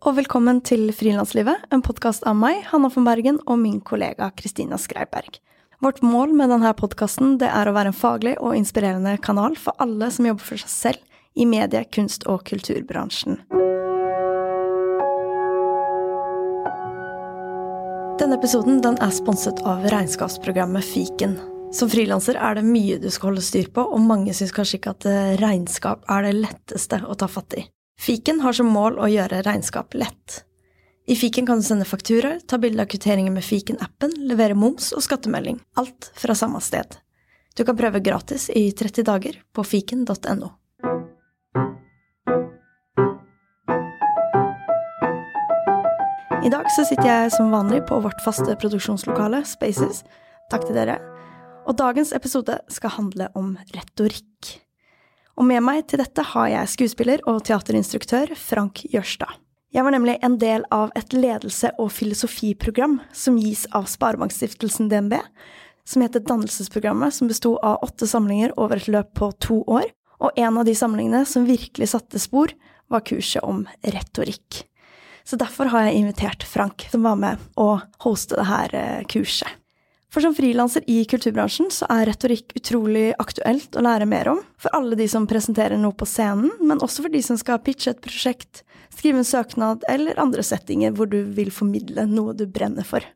og velkommen til Frilanslivet, en podkast av meg, Hanna von Bergen, og min kollega Kristina Skreiberg. Vårt mål med denne podkasten er å være en faglig og inspirerende kanal for alle som jobber for seg selv i medie-, kunst- og kulturbransjen. Denne episoden den er sponset av regnskapsprogrammet Fiken. Som frilanser er det mye du skal holde styr på, og mange syns kanskje ikke at regnskap er det letteste å ta fatt i. Fiken har som mål å gjøre regnskap lett. I fiken kan du sende fakturaer, ta bilde av kvitteringer med fiken-appen, levere moms og skattemelding. Alt fra samme sted. Du kan prøve gratis i 30 dager på fiken.no. I dag så sitter jeg som vanlig på vårt faste produksjonslokale, Spaces. Takk til dere. Og dagens episode skal handle om retorikk. Og med meg til dette har jeg skuespiller og teaterinstruktør Frank Jørstad. Jeg var nemlig en del av et ledelse- og filosofiprogram som gis av Sparebankstiftelsen DNB, som heter Dannelsesprogrammet, som besto av åtte samlinger over et løp på to år. Og en av de samlingene som virkelig satte spor, var kurset om retorikk. Så derfor har jeg invitert Frank, som var med å hoste det her eh, kurset. For som frilanser i kulturbransjen så er retorikk utrolig aktuelt å lære mer om. For alle de som presenterer noe på scenen, men også for de som skal pitche et prosjekt, skrive en søknad eller andre settinger hvor du vil formidle noe du brenner for.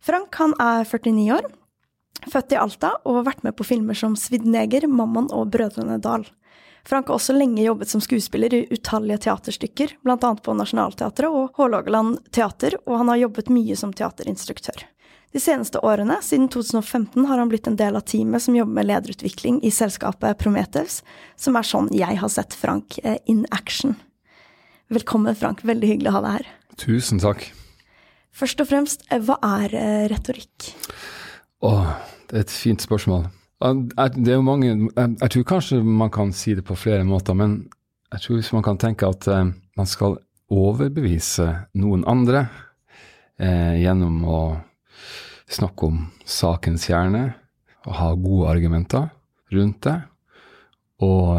Frank han er 49 år, født i Alta og har vært med på filmer som Svidd neger, Mammon og Brødrene Dal. Frank har også lenge jobbet som skuespiller i utallige teaterstykker, annet på Nationaltheatret og Hålogaland teater, og han har jobbet mye som teaterinstruktør. De seneste årene, siden 2015, har han blitt en del av teamet som jobber med lederutvikling i selskapet Prometheus, som er sånn jeg har sett Frank eh, in action. Velkommen, Frank. Veldig hyggelig å ha deg her. Tusen takk. Først og fremst, eh, hva er eh, retorikk? Åh, det er et fint spørsmål. Det er jo mange Jeg tror kanskje man kan si det på flere måter, men jeg tror hvis man kan tenke at man skal overbevise noen andre eh, gjennom å snakke om sakens kjerne og ha gode argumenter rundt det. Og,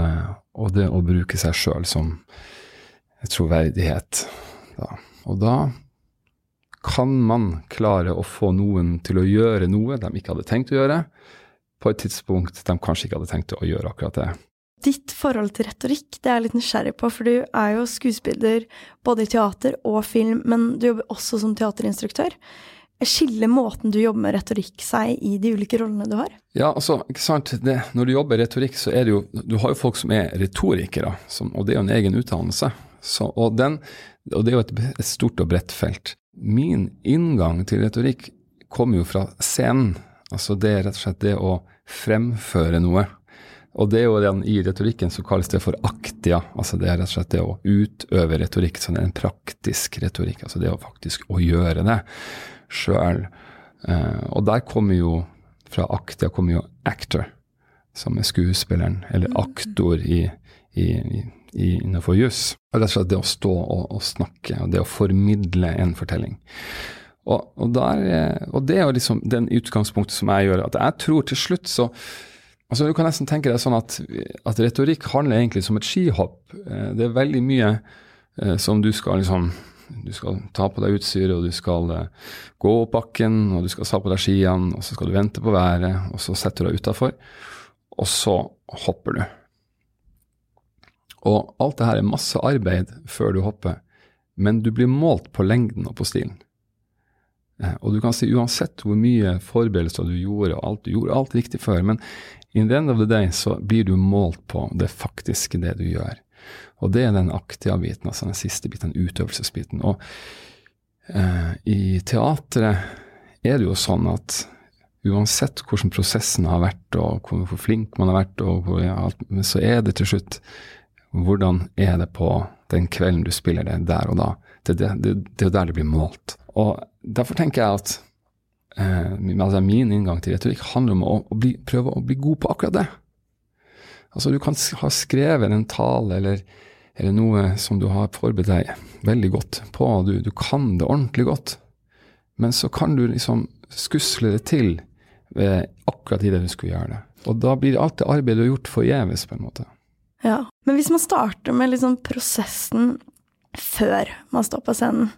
og det å bruke seg sjøl som troverdighet. Da. Og da kan man klare å få noen til å gjøre noe de ikke hadde tenkt å gjøre, på et tidspunkt de kanskje ikke hadde tenkt å gjøre akkurat det. Ditt forhold til retorikk det er jeg litt nysgjerrig på, for du er jo skuespiller både i teater og film, men du jobber også som teaterinstruktør. Skiller måten du jobber med retorikk seg i de ulike rollene du har? Ja, altså, ikke sant. Det, når du jobber retorikk, så er det jo Du har jo folk som er retorikere, som, og det er jo en egen utdannelse. Så, og, den, og, det er jo et, et, stort og bredt felt. Min inngang til retorikk kommer jo fra scenen. Altså det er rett og slett det å fremføre noe. Og det er jo den, I retorikken så kalles det for aktia. altså Det er rett og slett det å utøve retorikk. så det er en praktisk retorikk. altså Det å faktisk å gjøre det sjøl. Eh, og der kommer jo fra akta kommer jo actor, som er skuespilleren, eller mm. aktor i, i, i, innenfor juss. Rett og slett det å stå og, og, snakke, og det å formidle en fortelling. Og, og, der, eh, og det er jo liksom den utgangspunktet som jeg gjør. At jeg tror til slutt så Altså Du kan nesten tenke deg sånn at, at retorikk handler egentlig som et skihopp. Eh, det er veldig mye som du skal liksom du skal ta på deg utstyret, og du skal uh, gå opp bakken, og du skal ta på deg skiene, og så skal du vente på været, og så setter du deg utafor, og så hopper du. Og alt det her er masse arbeid før du hopper, men du blir målt på lengden og på stilen. Uh, og du kan si uansett hvor mye forberedelser du gjorde, og alt du gjorde alt riktig før, men in the end of the day så blir du målt på det faktiske, det du gjør. Og det er den aktiva biten, altså den siste biten, den utøvelsesbiten. Og eh, i teatret er det jo sånn at uansett hvordan prosessen har vært, og hvor flink man har vært, hvor, ja, så er det til slutt hvordan er det på den kvelden du spiller det, der og da. Det er det, det, det, der det blir målt. Og derfor tenker jeg at eh, altså min inngang til retorikk handler om å, å bli, prøve å bli god på akkurat det. Altså, du kan ha skrevet en tale eller, eller noe som du har forberedt deg veldig godt på, du, du, kan det ordentlig godt, men så kan du liksom skusle det til ved akkurat det du skulle gjøre det. Og da blir alt det arbeidet du har gjort, forgjeves, på en måte. Ja, men hvis man starter med liksom prosessen før man står på scenen.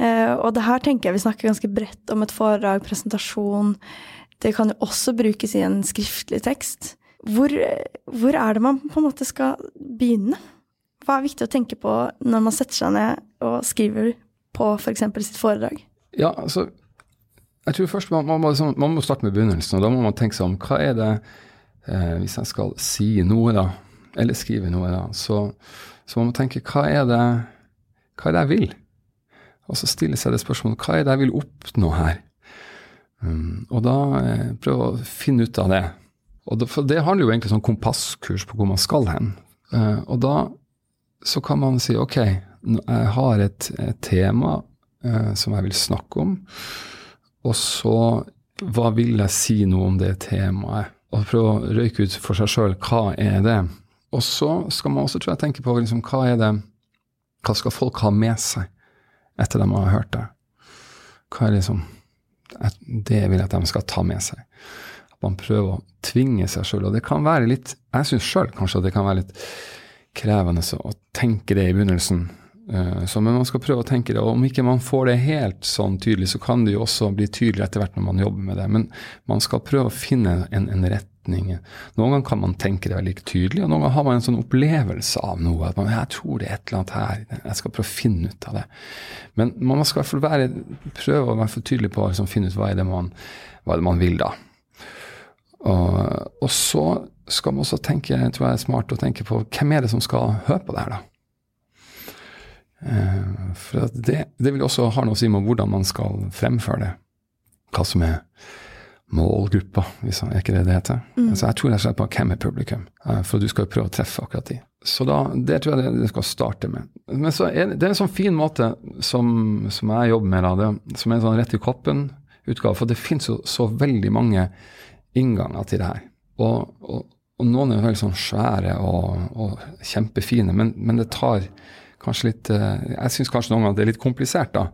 Eh, og det her tenker jeg vi snakker ganske bredt om et foredrag, presentasjon. Det kan jo også brukes i en skriftlig tekst. Hvor, hvor er det man på en måte skal begynne? Hva er viktig å tenke på når man setter seg ned og skriver på f.eks. For sitt foredrag? Ja, altså, jeg tror først man, man, må, liksom, man, må, starte med begynnelsen. og Da må man tenke seg om hva er det eh, Hvis jeg skal si noe, da, eller skrive noe, da, så, så må man tenke hva er det hva er det jeg vil? Og så stiller seg det spørsmålet hva er det jeg vil oppnå her? Um, og da eh, prøve å finne ut av det. Og det, for det handler jo egentlig om kompasskurs på hvor man skal hen. Uh, og da så kan man si ok, jeg har et, et tema eh, som jeg vil snakke om, og så hva vil jeg si noe om det temaet? Og prøve å røyke ut for seg sjøl hva er det? Og så skal man også tror jeg, tenke på liksom, hva er det hva skal folk ha med seg etter de har hørt det? Hva er liksom Det vil jeg at de skal ta med seg. At man prøver å tvinge seg sjøl. Og det kan være litt Jeg syns sjøl kanskje at det kan være litt krevende å tenke det i begynnelsen. Eh, så, men man skal prøve å tenke det. Og om ikke man får det helt sånn tydelig, så kan det jo også bli tydelig etter hvert når man jobber med det. Men man skal prøve å finne en, en retning. Noen ganger kan man tenke det veldig tydelig, og noen ganger har man en sånn opplevelse av noe. at man, 'Jeg tror det er et eller annet her. Jeg skal prøve å finne ut av det.' Men man skal i hvert fall være, prøve å være for tydelig på å liksom, finne ut hva er det man, hva er det man vil, da. Og, og, så skal man også tenke, tror jeg er smart å tenke på hvem er det som skal høre på det her, da. Eh, for det, det vil også ha noe å si med hvordan man skal fremføre det. Hva som er målgruppa, hvis er ikke det det heter? Mm. Altså, jeg tror jeg ser på hvem er publikum, eh, for du skal jo prøve å treffe akkurat de. Så da, det tror jeg det, skal starte med. Men så er det, det er en sånn fin måte som, som jeg jobber med, da, det, som er en sånn rett i koppen-utgave. For det finnes jo så veldig mange innganger til det her. Og, og, og noen er jo veldig sånn svære og, og kjempefine, men, men, det tar kanskje litt eh, Jeg syns kanskje noen ganger det er litt komplisert, da.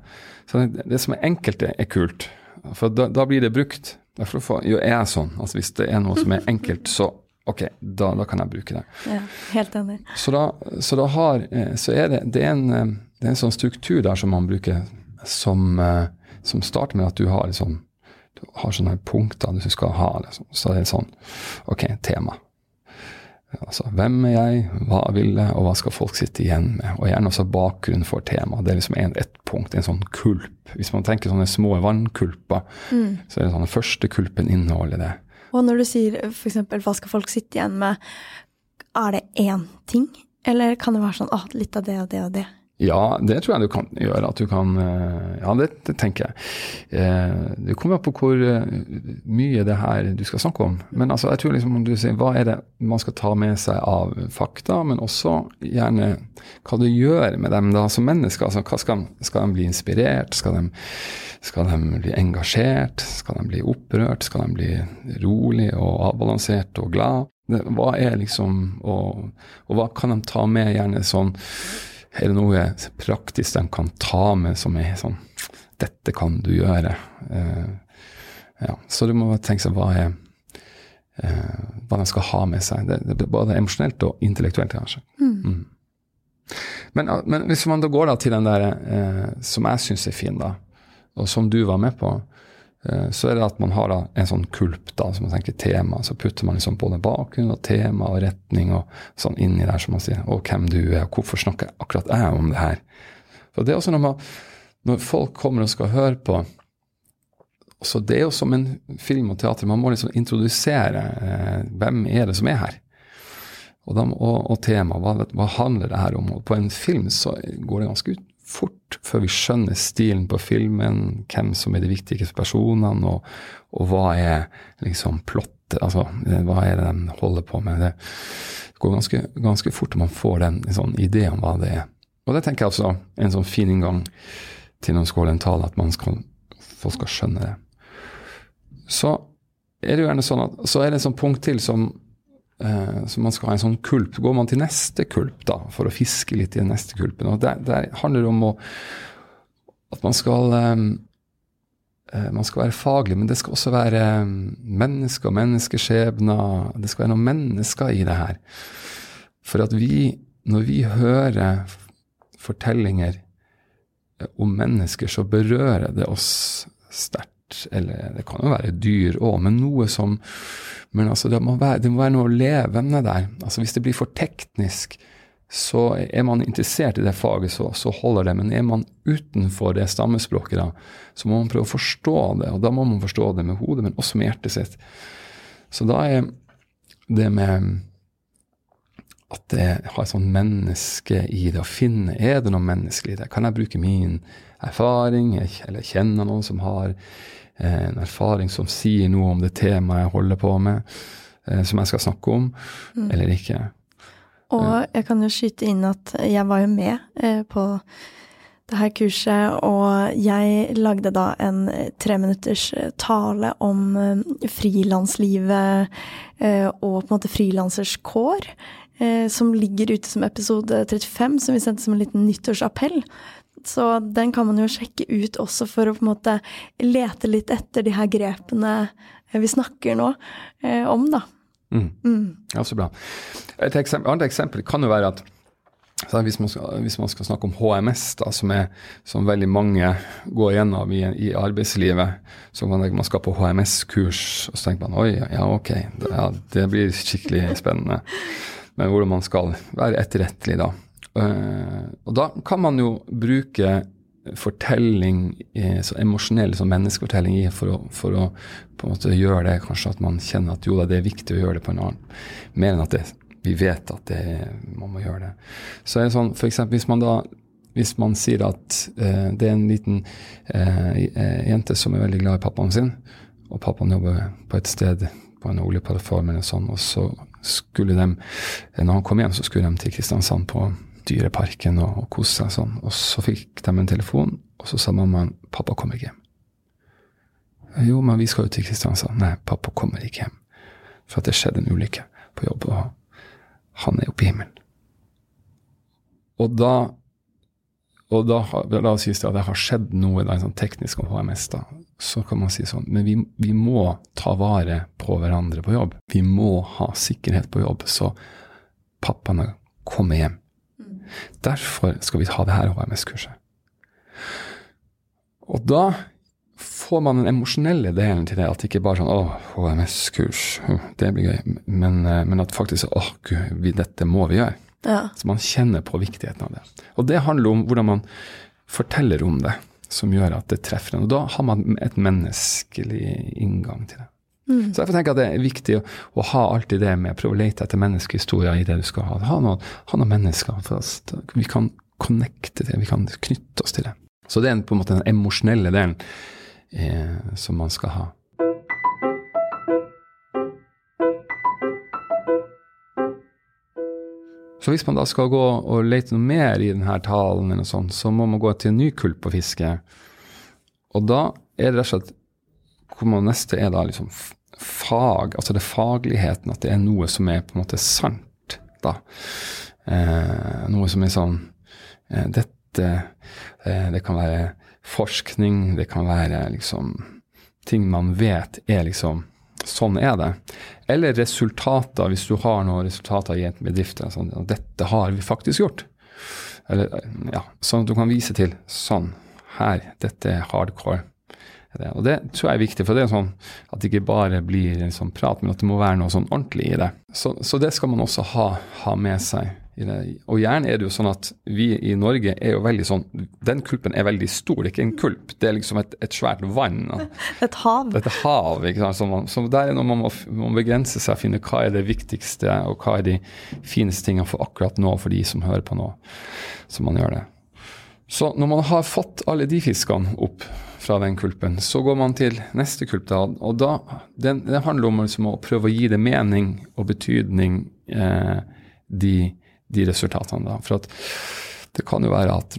Så det, det som er enkelt, er kult. For da, da blir det brukt. Derfor er jeg sånn. Altså Hvis det er noe som er enkelt, så ok, da, da kan jeg bruke det. Ja, helt enig. Så da, så da har, eh, så er det, det, er en, eh, det er en sånn struktur der som man bruker, som, som starter med at du har liksom, du har sånne punkter du skal ha. Liksom. Så det er sånn ok, tema. Altså, hvem er jeg, hva vil jeg, og hva skal folk sitte igjen med? Og gjerne også bakgrunnen for temaet. Det er liksom en, ett punkt, en sånn kulp. Hvis man tenker sånne små vannkulper, mm. så er det sånn den første kulpen inneholder det. Og når du sier f.eks. hva skal folk sitte igjen med, er det én ting? Eller kan det være sånn at litt av det og det og det? Ja, det tror jeg du kan gjøre. At du kan eh, Ja, det, det tenker jeg. Eh, det kommer an på hvor eh, mye det her du skal snakke om. Men altså, jeg tror liksom om du sier hva er det man skal ta med seg av fakta, men også gjerne hva du gjør med dem da som mennesker. Altså, hva skal, skal de bli inspirert? Skal de, skal de bli engasjert? Skal de bli opprørt? Skal de bli rolig og avbalansert og glad? Hva er liksom Og, og hva kan de ta med gjerne sånn er det noe praktisk de kan ta med som er sånn Dette kan du gjøre. Uh, ja. Så du må tenke seg hva er uh, hva de skal ha med seg. Det, det er både emosjonelt og intellektuelt, kanskje. Mm. Mm. Men, men, hvis man da går da til den der uh, som jeg syns er fin, da, og som du var med på, Eh, så er det at man har en sånn kulp, da, som man tenker tema. Så putter man liksom både bakgrunn og tema og retning og sånn inni der, som man sier. Og hvem du er, og hvorfor snakker jeg akkurat jeg om det her? For det er også når, man, når folk kommer og skal høre på så Det er jo som en film og teater. Man må liksom introdusere eh, hvem er det som er her. Og, og, og tema, hva, hva handler det her om? Og på en film så går det ganske ut fort før vi skjønner stilen på filmen, hvem som er de viktigste personene, og, og hva er liksom plottet, altså hva er det de holder på med. Det går ganske, ganske fort om man får den, en sånn idé om hva det er. Og det tenker jeg også en sånn fin inngang til noen skålentale, at man skal, folk skal skjønne det. Så er det jo gjerne sånn at så er det et sånt punkt til som så man skal ha en sånn kulp. Går man til neste kulp da, for å fiske litt i den neste kulpen og Der, der handler om å, at man skal um, man skal være faglig, men det skal også være mennesker og menneskeskjebner. Det skal være noen mennesker i det her. For at vi, når vi hører fortellinger eh, om mennesker, så berører det oss sterkt. Eller det kan jo være dyr òg, men noe som Men altså, det må, være, det må være noe levende der. Altså Hvis det blir for teknisk, så er man interessert i det faget, så, så, holder det. Men er man utenfor det stammespråket, da, så må man prøve å forstå det. Og da må man forstå det med hodet, men også med hjertet sitt. Så da er det med at det har et sånt menneske i det, å finne Er det noe menneskelig i det? Kan jeg bruke min erfaring, eller kjenne noen som har en erfaring som sier noe om det temaet jeg holder på med, eh, som jeg skal snakke om, mm. eller ikke? Og jeg kan jo skyte inn at jeg var jo med eh, på det her kurset, og jeg lagde da en treminutters tale om frilanslivet og på en måte frilansers kår eh, som ligger ute som episode 35, som vi sendte som en liten nyttårsappell. Så den kan man jo sjekke ut også for å på en måte lete litt etter de her grepene vi snakker nå eh, om, da. Mm. Mm. Ja, så bra. Et eksempel, annet eksempel kan jo være at hvis man, skal, hvis man, skal, snakke om HMS, da, som, er, som veldig mange går gjennom i, i arbeidslivet så man, man skal på HMS-kurs, og så tenker man oi, ja ok, det, ja, det blir skikkelig spennende men hvordan man skal være etterrettelig, da. Uh, og da kan man jo bruke fortelling, så emosjonell som menneskefortelling for å, for å på en måte gjøre det kanskje at man kjenner at jo da, det er viktig å gjøre det på en annen. Mer enn at det, vi vet at det, man må gjøre det. Så er det sånn, for eksempel, hvis man da hvis man sier at eh, det er en liten eh, jente som er veldig glad i pappaen sin, og pappaen jobber på et sted på en oljeplattform eller sånn, og så skulle de, når han kom hjem, så skulle de til Kristiansand på Dyreparken og, og kose seg sånn. Og så fikk de en telefon, og så sa mammaen 'pappa kommer ikke hjem'. Jo, men vi skal jo til Kristiansand. Nei, pappa kommer ikke hjem. For at det skjedde en ulykke på jobb, og han er oppe i himmelen. Og da og da, la oss si at det har skjedd noe da, sånn teknisk om HMS, da, så kan man si sånn Men vi, vi, må ta vare på hverandre på jobb. Vi må ha sikkerhet på jobb, så pappaene kommer hjem. Derfor skal vi ha det her HMS-kurset. Og da får man den emosjonelle delen til det. At det ikke bare sånn 'Å, HMS-kurs, det blir gøy', men, eh, men at faktisk 'Å, gud, dette må vi gjøre'. Ja. Så man kjenner på viktigheten av det. Og det handler om hvordan man forteller om det som gjør at det treffer en. Og da har man et menneskelig inngang til det. Mm. Så jeg tenker at det er viktig å, å, ha alltid det med, å prøve å lete etter menneskehistorier i det du skal ha. Ha noen, ha noen mennesker. For oss. Vi kan connecte det, vi kan knytte oss til det. Så det er på en måte den emosjonelle delen eh, som man skal ha. Så hvis man da skal gå og lete noe mer i denne talen, eller noe sånt, så må man gå til en ny kulp på fiske. Og da er det rett og slett hvor man neste er da liksom fag, altså det fagligheten, at det er noe som er på en måte sant, da. Eh, noe som er sånn eh, Dette eh, Det kan være forskning, det kan være liksom ting man vet er liksom Sånn er det. Eller resultater, hvis du har noen resultater i en bedrift. Sånn, dette har vi faktisk gjort. Eller, ja, sånn at du kan vise til sånn. Her, dette er hardcore. Og det tror jeg er viktig, for det er sånn at det ikke bare blir en sånn prat, men at det må være noe sånn ordentlig i det. Så, så det skal man også ha, ha med seg og gjerne er det jo sånn at vi i Norge er jo veldig sånn Den kulpen er veldig stor, det er ikke en kulp. Det er liksom et, et svært vann. Et hav. Et hav, ikke sant. Så, man, så der er når man må, man begrense seg og finne hva er det viktigste, og hva er de fineste tingene for akkurat nå, for de som hører på nå. Så man gjør det. Så når man har fått alle de fiskene opp fra den kulpen, så går man til neste kulp. da, og da, den, Det handler om liksom å prøve å gi det mening og betydning, eh, de de resultatene. Da. For at det kan jo være at,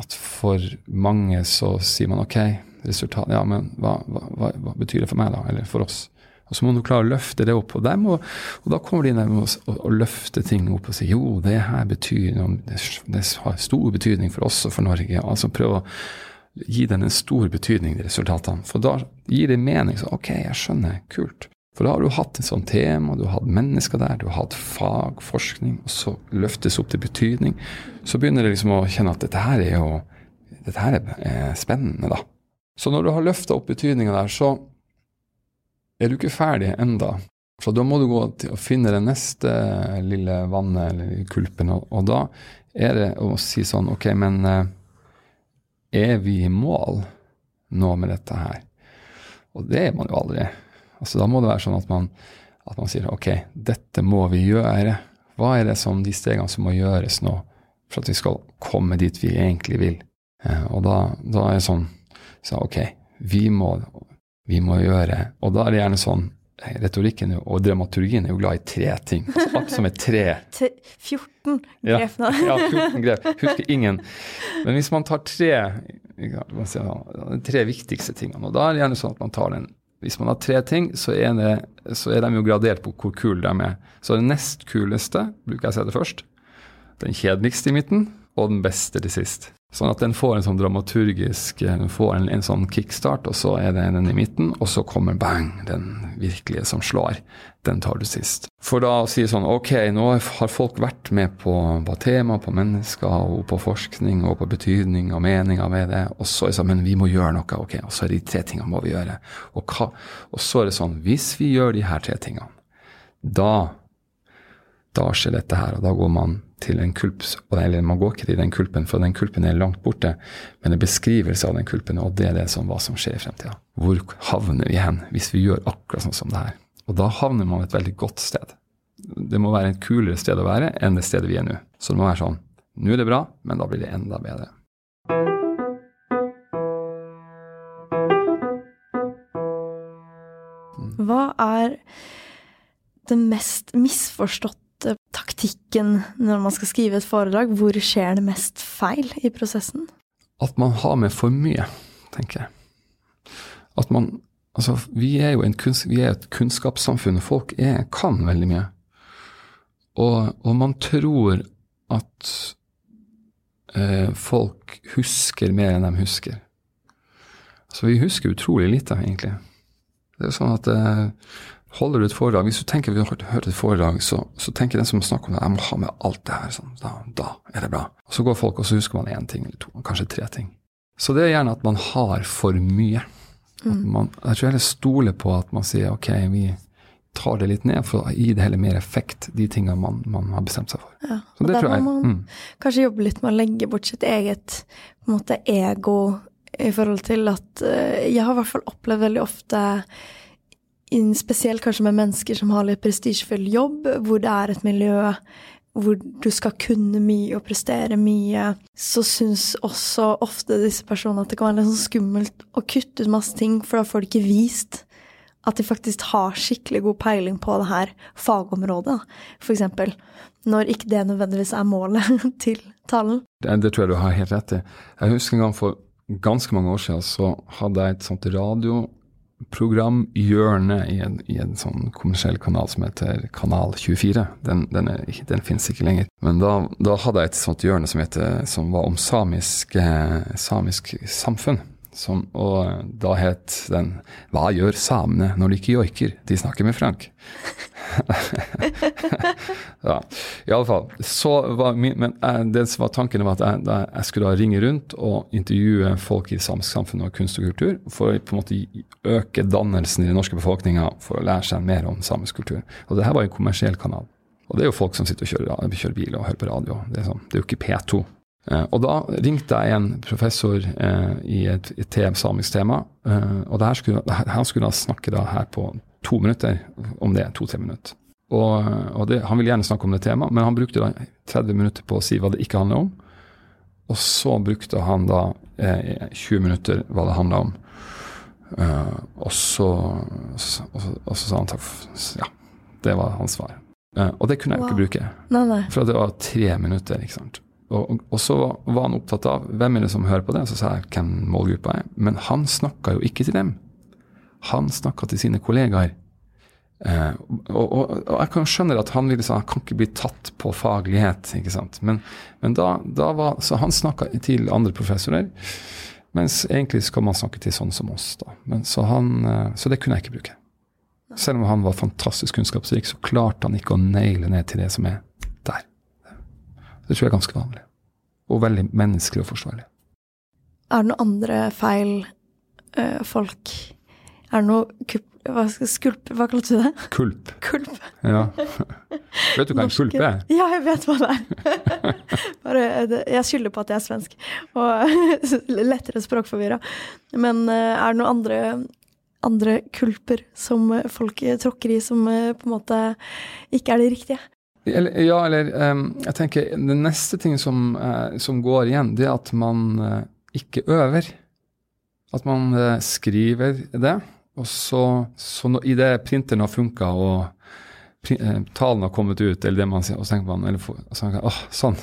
at, for mange så sier man OK, resultat, ja, men hva, hva, hva, betyr det for meg, da? Eller for oss? Og så må du klare å løfte det opp. Og, må, og da kommer de inn og, og å, løfte ting opp og si jo, det her betyr det, det har stor betydning for oss og for Norge. Altså prøve å gi den en stor betydning, de resultatene. For da gir det mening. Så OK, jeg skjønner. Kult. For da har du hatt et sånt tema, du har hatt mennesker der, du har hatt fag, forskning, og så løftes opp til betydning. Så begynner du liksom å kjenne at dette her er jo dette her er spennende, da. Så når du har løfta opp betydninga der, så er du ikke ferdig enda. Så da må du gå til å finne det neste lille vannet eller kulpen, og, og da er det å si sånn Ok, men eh, er vi i mål nå med dette her? Og det er man jo aldri. Altså, da må det være sånn at man, at man sier ok, dette må vi gjøre. Hva er det som de stegene som må gjøres nå for at vi skal komme dit vi egentlig vil? Eh, og da, da, er det sånn så ok, vi må, vi må gjøre Og da er det gjerne sånn Retorikken og dramaturgien er jo glad i tre ting. Alt som er tre 14 grep nå. Ja, ja, 14 grep. Husker ingen. Men hvis man tar tre, tre viktigste tingene, og da er det gjerne sånn at man tar den hvis man har tre ting, så er, det, så er de jo gradert på hvor kule de er. Så den nest kuleste bruker jeg å si det først. Den kjedeligste i midten, og den beste til sist. Sånn at den får en sånn dramaturgisk den får en, en, sånn kickstart, og så er det den i midten, og så kommer bang, den virkelige som slår. Den tar du sist. For da å si sånn ok, nå har folk vært med på, på tema, på mennesker, og på forskning, og på betydning og meninger med det, og så er det sånn, men vi må gjøre noe, ok, og så er det de tre tingene må vi gjøre. Og, hva, og så er det sånn, hvis vi gjør de her tre tingene, da da skjer dette her, og da går man til en kulp, eller man går ikke til den kulpen, for den kulpen er langt borte, men en beskrivelse av den kulpen, og det er det som hva som skjer i fremtida. Hvor havner vi hen hvis vi gjør akkurat sånn som det her? Og da havner man et veldig godt sted. Det må være et kulere sted å være enn det stedet vi er nå. Så det må være sånn nå er det bra, men da blir det enda bedre. Hva er den mest misforståtte taktikken når man skal skrive et foredrag? Hvor skjer det mest feil i prosessen? At man har med for mye, tenker jeg. At man Altså, vi er jo kunst, vi er et kunnskapssamfunn, og folk er, kan veldig mye. Og, og man tror at eh, folk husker mer enn de husker. Så vi husker utrolig lite, egentlig. Det er jo sånn at eh, holder du et foredrag Hvis du tenker vi har hørt et foredrag, så, så tenker den som snakker om det, jeg må ha med alt det her. Sånn, da, da, er det bra. Og Så går folk, og så husker man én ting eller to, kanskje tre ting. Så det er gjerne at man har for mye. Mm. Man, jeg tror heller stoler på at man sier ok, vi tar det litt ned for å gi det heller mer effekt, de tingene man, man har bestemt seg for. Ja, og der må man mm. kanskje jobbe litt med å legge bort sitt eget på en måte, ego i forhold til at uh, Jeg har i hvert fall opplevd veldig ofte spesielt kanskje med mennesker som har litt prestisjefull jobb, hvor det er et miljø hvor du skal kunne mye og prestere mye, så syns også ofte disse personene at det kan være litt sånn skummelt å kutte ut masse ting, for da får de ikke vist at de faktisk har skikkelig god peiling på det her fagområdet, eksempel. Når ikke det nødvendigvis er målet til talen. Det, det tror jeg du har helt rett i. Jeg husker en gang for ganske mange år siden så hadde jeg et sånt radio programhjørne i i en sånn kommersiell kanal som heter Kanal 24. Den, den, er, den finnes ikke lenger. Men da, da, hadde jeg et sånt hjørne som, heter, som var om samisk, eh, samisk samfunn. Som, og da het den 'Hva gjør samene når de ikke joiker? De snakker med Frank'. ja, i alle fall. Så var min, men jeg, det som var tanken, var at jeg, jeg, skulle da ringe rundt og intervjue folk i samisk samfunn og kunst og kultur for å på en måte øke dannelsen i den norske befolkninga for å lære seg mer om samisk kultur. Og det her var en kommersiell kanal. Og det er jo folk som sitter og kjører, kjører bil og hører på radio. Det er, sånn, det er jo ikke P2. Eh, og da ringte jeg en professor eh, i et, et samisk tema, eh, og skulle, han skulle da snakke da her på to minutter om det, to-tre minutter. Og, og det, Han ville gjerne snakke om det temaet, men han brukte da 30 minutter på å si hva det ikke handler om. Og så brukte han da eh, 20 minutter hva det handla om. Uh, og, så, og, så, og, så, sa han takk Ja, det var hans svar. Uh, og det kunne jeg wow. ikke bruke. Nei, nei. For det var tre minutter. ikke sant? Og, og, så var han opptatt av hvem er det som hører på det, så sa jeg hvem målgruppa er. Men han snakka jo ikke til dem. Han snakka til sine kollegaer. Eh, og, og, og, jeg kan skjønne at han ville han kan ikke bli tatt på faglighet. ikke sant? Men, men da, da, var, Så han snakka til andre professorer. Mens egentlig skal man snakke til sånn som oss. da. Men, så, han, eh, så det kunne jeg ikke bruke. Selv om han var fantastisk kunnskapsrik, så klarte han ikke å naile ned til det som er. Det tror jeg er ganske vanlig. Og veldig menneskelig og forsvarlig. Er det noen andre feil øh, folk Er det noe kupp... Hva, skulp, hva kalte du det? Kulp. Kulp? Ja. vet du hva en kulp er? Ja, jeg vet hva det er. Bare, jeg skylder på at jeg er svensk, og lettere språkforvirra. Men øh, er det noen andre, andre kulper som folk tråkker i, som på en måte ikke er det riktige? Eller, ja, eller um, jeg tenker Den neste ting som, uh, som går igjen, det er at man uh, ikke øver. At man uh, skriver det, og så, så no, i det printeren har funka og talen har kommet ut, eller det man sier, og så tenker man eller, så åh, sånn,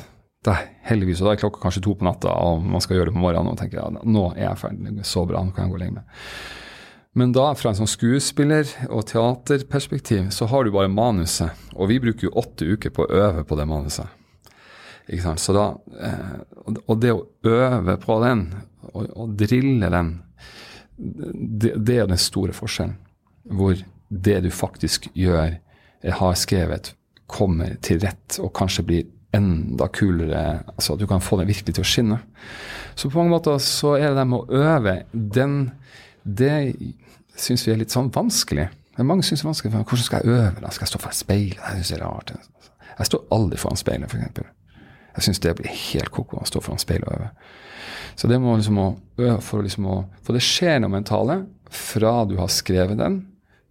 der, heldigvis. Og da er klokka kanskje to på natta, og man skal gjøre det på morgenen, og tenker ja, nå er jeg ferdig, er så bra, nå kan jeg gå og legge meg. Men da, fra en sånn skuespiller- og teaterperspektiv, så har du bare manuset. Og vi bruker jo åtte uker på å øve på det manuset. Ikke sant? Så da, eh, og- det å øve på den, og, og drille den, det, det er den store forskjellen. Hvor det du faktisk gjør, eh, har skrevet, kommer til rett, og kanskje blir enda kulere. Altså at du kan få den virkelig til å skinne. Så på mange måter så er det det med å øve, den, det syns vi er litt sånn vanskelig. Men mange syns det er vanskelig. Hvordan skal jeg øve? da? Skal jeg stå foran speilet? Det syns jeg er rart. Jeg står aldri foran speilet, f.eks. Jeg syns det blir helt ko-ko å stå foran speilet og øve. Så det må liksom å øve for liksom å For det skjer noe mentale fra du har skrevet den,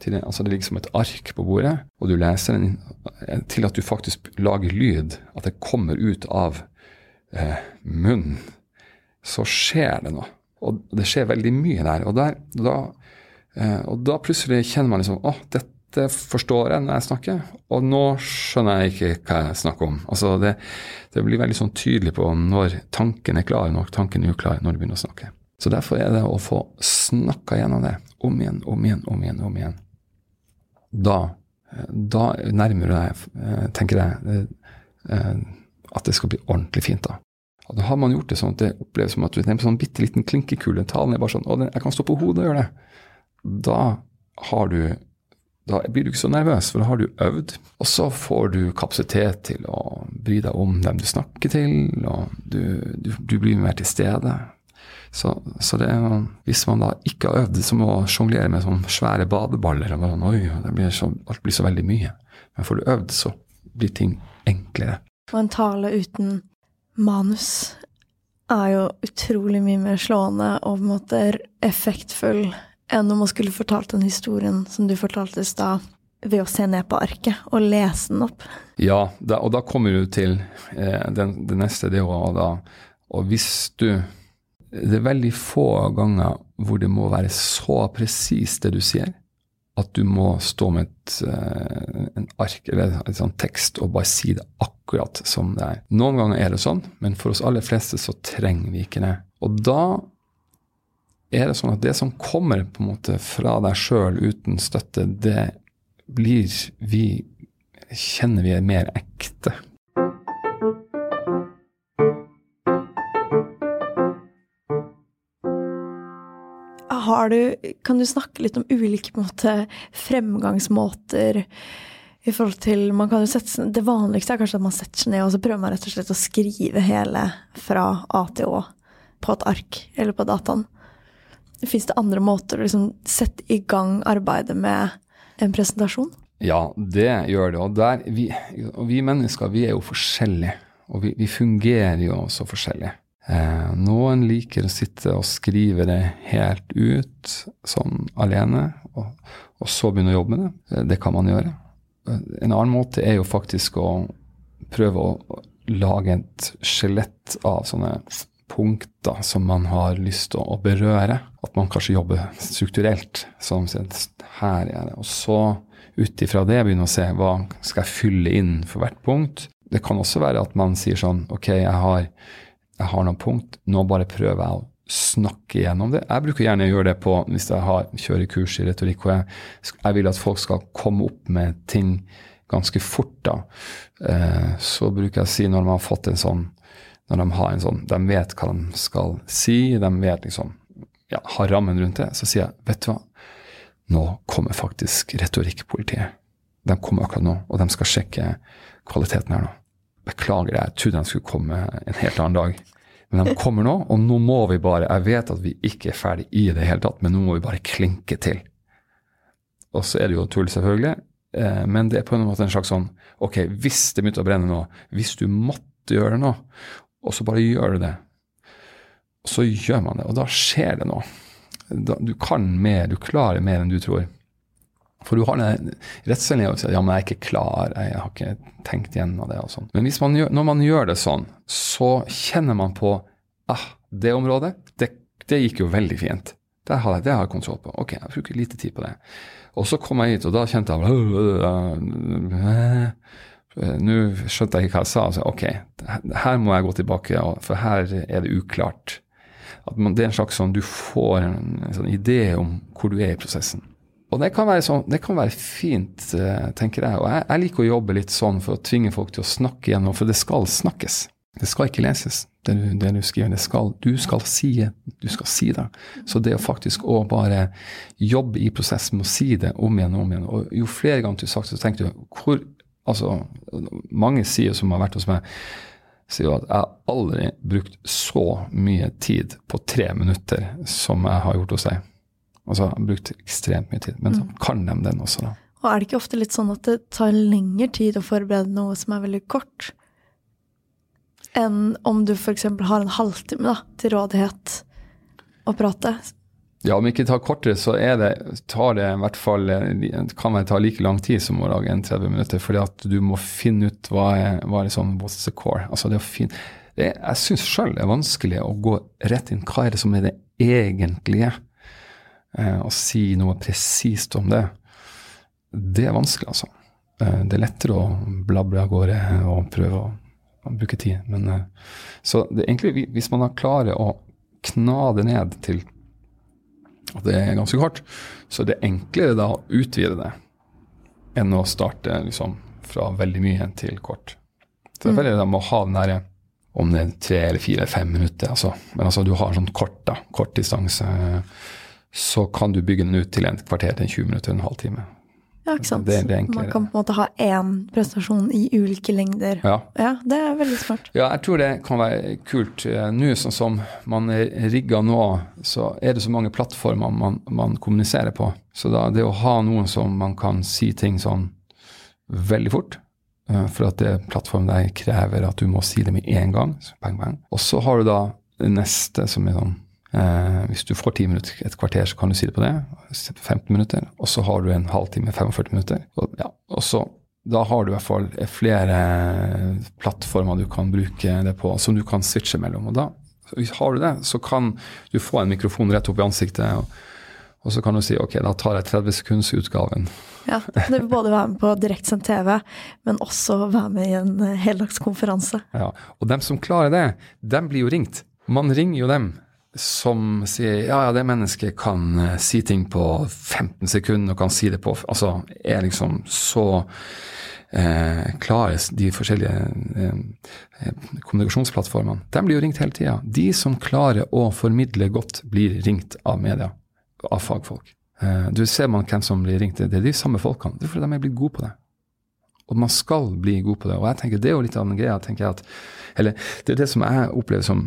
til altså det ligger som et ark på bordet, og du leser den, til at du faktisk lager lyd. At det kommer ut av eh, munnen. Så skjer det noe. Og det skjer veldig mye der. Og, der, da, og da plutselig kjenner man liksom Å, dette forstår jeg når jeg snakker, og nå skjønner jeg ikke hva jeg snakker om. Altså det, det blir veldig sånn tydelig på når tanken er klar, når tanken er uklar, når du begynner å snakke. Så derfor er det å få snakka gjennom det om igjen, om igjen, om igjen, om igjen. Da, eh, da nærmer du deg, eh, tenker jeg, eh, at det skal bli ordentlig fint da. Og da har man gjort det sånn at det oppleves som at du er en sånn bitte liten klinkekule. Talen er bare sånn Å, jeg kan stå på hodet og gjøre det. Da har du Da blir du ikke så nervøs, for da har du øvd. Og så får du kapasitet til å bry deg om dem du snakker til, og du, du, du blir mer til stede. Så, så det hvis man da ikke har øvd, som å sjonglere med sånne svære badeballer og bare, Oi, blir så, alt blir så veldig mye. Men får du øvd, så blir ting enklere. Og en tale uten manus er jo utrolig mye mer slående og på en måte effektfull enn om å skulle fortalt den historien som du fortalte i stad, ved å se ned på arket og lese den opp. Ja, da, og da kommer du til eh, den, det neste, det å da Og hvis du Det er veldig få ganger hvor det må være så presist det du sier, at du må stå med et, eh, en ark eller en sånn tekst og bare si det akkurat som det er. Noen ganger er det sånn, men for oss aller fleste så trenger vi ikke det. Og da er det sånn at det som kommer på en måte fra deg sjøl uten støtte, det blir vi kjenner vi er mer ekte. Har du, kan du snakke litt om ulike måte, fremgangsmåter i forhold til man kan jo sette, Det vanligste er kanskje at man setter seg ned og så prøver man rett og slett å skrive hele fra A til Å på et ark eller på dataen. Fins det andre måter å liksom sette i gang arbeidet med en presentasjon? Ja, det gjør det. Og, der, vi, vi mennesker vi er jo forskjellige, og vi, vi fungerer jo så forskjellig. Eh, noen liker å sitte og skrive det helt ut, sånn alene, og, og så begynne å jobbe med det. Eh, Det kan man gjøre. Eh, En annen måte er jo faktisk å prøve å lage et skjelett av sånne punkter som man har lyst til å berøre. At man kanskje jobber strukturelt. Som sett, her er det. Og så ut ifra det begynne å se hva skal jeg fylle inn for hvert punkt. Det kan også være at man sier sånn Ok, jeg har, jeg har noen punkt, nå bare prøver jeg å snakke gjennom det. Jeg bruker gjerne å gjøre det på hvis jeg har, kjører kurs i retorikk og jeg, jeg vil at folk skal komme opp med ting ganske fort. da. Eh, så bruker jeg å si når de har fått en sånn når de har en sånn, de vet hva de skal si, de vet liksom, ja, har rammen rundt det, så sier jeg, vet du hva, nå kommer faktisk retorikkpolitiet. De kommer akkurat nå, og de skal sjekke kvaliteten her nå. Beklager, jeg trodde de skulle komme en helt annen dag. Men de kommer nå, og nå må vi bare Jeg vet at vi ikke er ferdig i det hele tatt, men nå må vi bare klinke til. Og så er det jo tull, selvfølgelig, eh, men det er på en måte en slags sånn Ok, hvis det begynte å brenne nå, hvis du måtte gjøre det nå, og så bare gjør du det, så gjør man det, og da skjer det noe. Du kan mer, du klarer mer enn du tror. For du har den redselen i å si ja, men jeg er ikke klar, jeg har ikke tenkt gjennom det. og sånn. Men man gjør, når man gjør det sånn, så kjenner man på ah, det området, det, det gikk jo veldig fint. Det har, jeg, det har jeg kontroll på. Ok, jeg bruker lite tid på det. Og så kom jeg hit, og da kjente jeg Nå skjønte jeg ikke hva jeg sa. Så ok, her må jeg gå tilbake, for her er det uklart. At man, det er en slags sånn Du får en, en sånn idé om hvor du er i prosessen. Og det kan være, sånn, det kan være fint, eh, tenker jeg. Og jeg, jeg, liker å jobbe litt sånn for å tvinge folk til å snakke gjennom, for det skal snakkes. Det skal ikke leses, det du, det du skriver. Det skal, du skal si du skal si det. Så det å faktisk å bare jobbe i prosessen med å si det om igjen og om igjen Og jo flere ganger du har sagt det, så tenker du hvor Altså, mange sier som har vært hos meg, sier jo at jeg har aldri brukt så mye tid på tre minutter som jeg har gjort hos deg. Altså, jeg har brukt ekstremt mye tid. Men så mm. kan de den også, da. Og er det ikke ofte litt sånn at det tar lengre tid å forberede noe som er veldig kort, enn om du f.eks. har en halvtime da, til rådighet å prate? Ja, om ikke tar kortere, så det, tar det i hvert fall kan det ta like lang tid som å lage en 30 minutter. fordi at du må finne ut hva er, hva er liksom, what's the core. Altså det å finne, det, jeg syns sjøl det er vanskelig å gå rett inn. Hva er det som er det egentlige? Eh, å si noe presist om det. Det er vanskelig, altså. Eh, det er lettere å blable av gårde og prøve å, å bruke tid. Men, eh, så det egentlig, hvis man klarer å kna det ned til og det er ganske kort, så det er enklere da å utvide det enn å starte liksom fra veldig mye til kort. Så det er det med å ha den derre om det er tre eller fire eller fem minutter, altså. Men altså du har sånn kort, da, kort distanse, så kan du bygge den ut til en kvarter til 20 minutter, en halvtime. Ja, ikke sant. Det, det Man kan på en måte ha én prestasjon i ulike lengder. Ja. ja. Det er veldig smart. Ja, jeg tror det kan være kult. Eh, nå sånn som man er rigga nå, så er det så mange plattformer man, man kommuniserer på. Så da, det å ha noen som man kan si ting sånn veldig fort eh, for at det plattformen der krever at du må si det med én gang. Bang, bang. Og så har du da det neste som er sånn Eh, hvis du får 10 minutter, et kvarter, så kan du si det på det. 15 minutter. Og så har du en halvtime, 45 minutter. Og, ja, og så, da har du i hvert fall flere plattformer du kan bruke det på, som du kan switche mellom. Og da har du det, så kan du få en mikrofon rett opp i ansiktet. og og så kan du si ok, da tar jeg 30 sekunds-utgaven. Ja, du vil både være med på direktsendt TV, men også være med i en heldagskonferanse. Ja, Og dem som klarer det, dem blir jo ringt. Man ringer jo dem som sier ja, ja, det mennesket kan uh, si ting på 15 sekunder og kan si det på Altså er liksom så eh, klare, de forskjellige eh, kommunikasjonsplattformene. De blir jo ringt hele tida. De som klarer å formidle godt, blir ringt av media, av fagfolk. du ser man hvem som blir ringt. Det er de samme folkene. Det er fordi de er blitt gode på det. Og man skal bli god på det. Og jeg tenker det er jo litt av den greia. tenker jeg at eller det er det som jeg opplever som,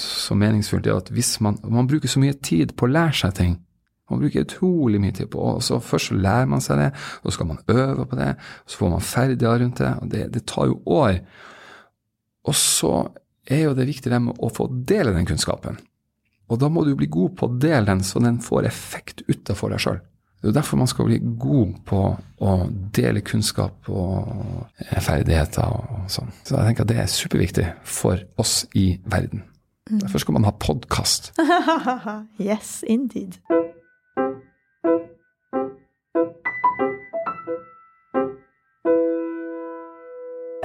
som meningsfullt, er at hvis man, man bruker så mye tid på å lære seg ting, man bruker utrolig mye tid på og så Først så lærer man seg det, og så skal man øve på det, og så får man ferdigheter rundt det. og det, det tar jo år. Og så er jo det viktig med å få dele den kunnskapen. Og da må du bli god på å dele den, så den får effekt utafor deg sjøl. Det er derfor man skal bli god på å dele kunnskap og eh, ferdigheter og sånn. Så jeg tenker at det er superviktig for oss i verden. Mm. Derfor skal man ha podkast. yes, indeed.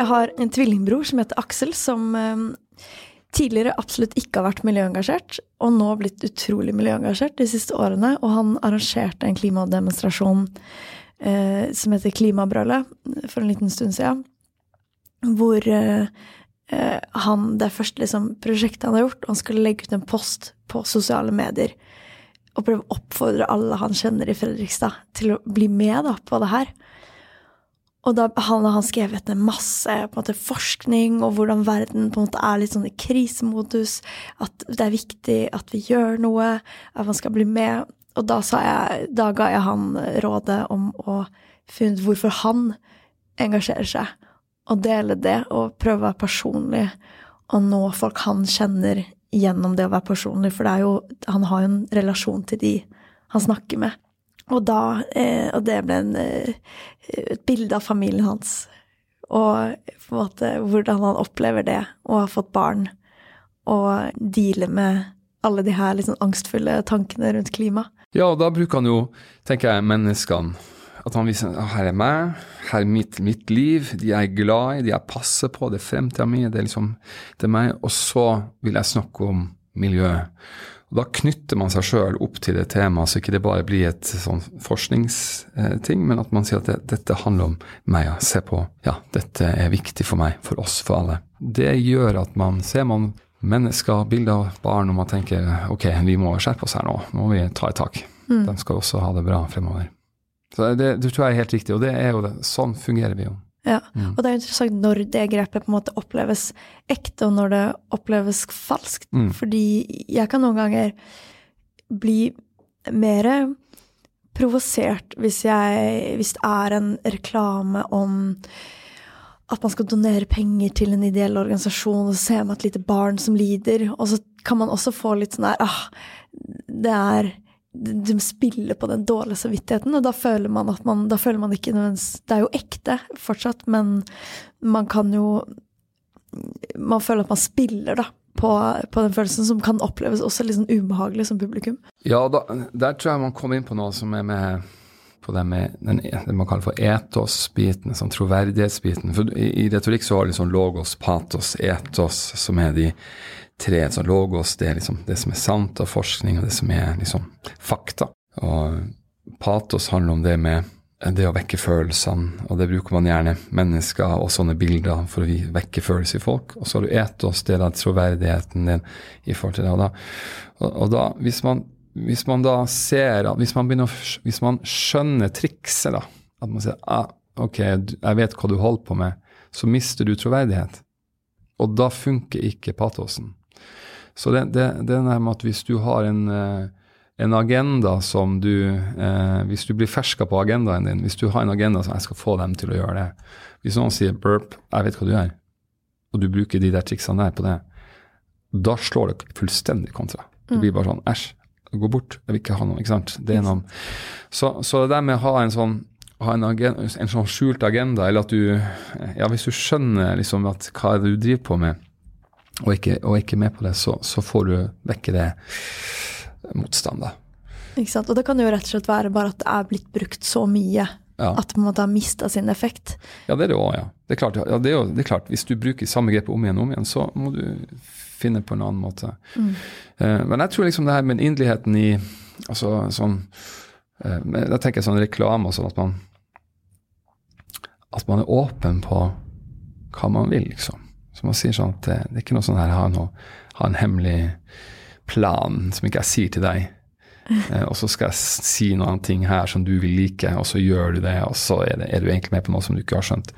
Jeg har en tvillingbror som heter Aksel, som eh, tidligere absolutt ikke har vært miljøengasjert, og nå blitt utrolig miljøengasjert de siste årene. Og han arrangerte en klimademonstrasjon eh, som heter Klimabrølet for en liten stund siden. Hvor eh, han Det første liksom, prosjektet han har gjort, han skulle legge ut en post på sosiale medier og prøve å oppfordre alle han kjenner i Fredrikstad, til å bli med da, på det her. Og da han har han skrevet ned masse på en måte, forskning og hvordan verden på en måte er litt sånn i krisemodus. At det er viktig at vi gjør noe, at man skal bli med. Og da, jeg, da ga jeg han rådet om å finne ut hvorfor han engasjerer seg. Og dele det, og prøve å være personlig og nå folk han kjenner gjennom det å være personlig. For jo, han har jo en relasjon til de han snakker med. Og, da, eh, og det ble en, eh, et bilde av familien hans. Og på en måte hvordan han opplever det, å ha fått barn. Og deale med alle de her liksom angstfulle tankene rundt klima. Ja, og da bruker han jo, tenker jeg, menneskene. At han viser at her er meg, her er mitt, mitt, liv, de jeg er glad i, de jeg passer på, det er fremtida mi, det er liksom det er meg. Og så vil jeg snakke om miljøet. Og Da knytter man seg sjøl opp til det temaet, så ikke det bare blir et sånn forskningsting, men at man sier at det, dette handler om meg. Ja. Se på, ja, dette er viktig for meg, for oss, for alle. Det gjør at man ser man mennesker, bilder av barn, og man tenker ok, vi må skjerpe oss her nå, nå må vi ta et tak. Mm. De skal også ha det bra fremover. Så det, det, tror jeg er helt riktig, og det er jo det. Sånn fungerer vi jo. Ja, mm. og det er interessant når det grepet på en måte oppleves ekte, og når det oppleves falskt. Mm. Fordi jeg kan noen ganger bli mer provosert hvis, jeg, hvis det er en reklame om at man skal donere penger til en ideell organisasjon, og så ser man et lite barn som lider, og så kan man også få litt sånn der ah, det er de spiller på den dårlige samvittigheten, og da føler man at man Da føler man ikke nødvendigvis Det er jo ekte fortsatt, men man kan jo Man føler at man spiller, da, på, på den følelsen, som kan oppleves også litt sånn ubehagelig som publikum. Ja, da, der tror jeg man kommer inn på noe som er med på det med den, det man kaller for etos-biten, sånn troverdighetsbiten. For i, i retorikk så har liksom logos, patos, etos, som er de tre så logos, det er liksom det som er sant av forskning, og det som er liksom fakta. Og patos handler om det med det å vekke følelsene, og det bruker man gjerne mennesker og sånne bilder for å vekke følelser i folk. Og så har du etos, det er troverdigheten din i forhold til det. Og da, og, og da hvis, man, hvis, man, da ser hvis man, begynner, hvis man skjønner trikset, da, at man sier ah, ok, jeg vet hva du holder på med, så mister du troverdighet. Og da funker ikke patosen. Så det, det, det er med at hvis du har en, eh, en agenda som du eh, Hvis du blir ferska på agendaen din, hvis du har en agenda som jeg skal få dem til å gjøre det Hvis noen sier 'burp, jeg vet hva du gjør', og du bruker de der triksene der på det, da slår det fullstendig kontra. Du blir bare sånn 'æsj, gå bort, jeg vil ikke ha noe'. ikke sant? Det er noen. Så, så det der med å ha en sånn ha en, agenda, en sånn skjult agenda, eller at du Ja, hvis du skjønner liksom at hva er det du driver på med, og ikke, og ikke med på det, så, så får du vekke det motstandet. Ikke sant. Og det kan jo rett og slett være bare at det er blitt brukt så mye ja. at det på en måte har mista sin effekt. Ja, det er det òg, ja. Det er, klart, ja det, er jo, det er klart, hvis du bruker samme grepet om igjen og om igjen, så må du finne på en annen måte. Mm. Uh, men jeg tror liksom det her med inderligheten i altså sånn uh, Da tenker jeg sånn reklame og sånn at man at man er åpen på hva man vil, liksom. Så man sier sånn at det, det er ikke noe sånn her ha, noe, ha en hemmelig plan som ikke jeg sier til deg. Eh, og så skal jeg si noen ting her som du vil like, og så gjør du det, og så er, det, er du egentlig med på noe som du ikke har skjønt.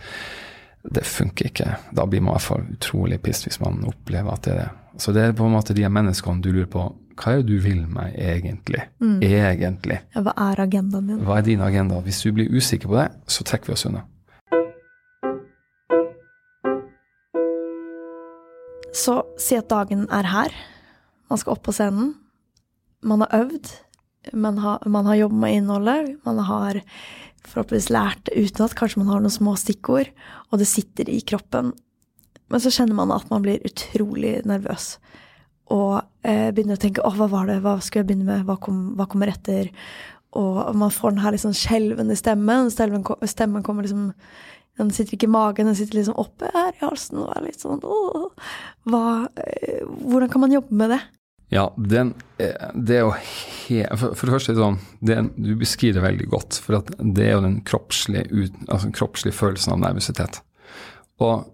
Det funker ikke. Da blir man i hvert fall utrolig pissed hvis man opplever at det er det. Så det er på en måte de menneskene du lurer på hva er det du vil meg egentlig? Mm. Egentlig. Ja, hva er agendaen din? Hva er din agenda? Hvis du blir usikker på det, så trekker vi oss unna. Så si at dagen er her. Man skal opp på scenen. Man har øvd. Man har, man har jobbet med innholdet. Man har forhåpentligvis lært det utenat. Kanskje man har noen små stikkord, og det sitter i kroppen. Men så kjenner man at man blir utrolig nervøs. Og eh, begynner å tenke 'Å, hva var det? Hva skulle jeg begynne med? Hva, kom, hva kommer etter?' Og man får den her liksom skjelvende. Stemmen, stemmen kommer liksom den sitter ikke i magen, den sitter liksom oppe her i halsen og er litt sånn åh, hva, eh, Hvordan kan man jobbe med det? Ja, den, eh, det er jo he, for, for, det første, sånn, det, du beskriver det veldig godt. For det er jo den kroppslige, altså kroppslige følelsen av nervøsitet. Og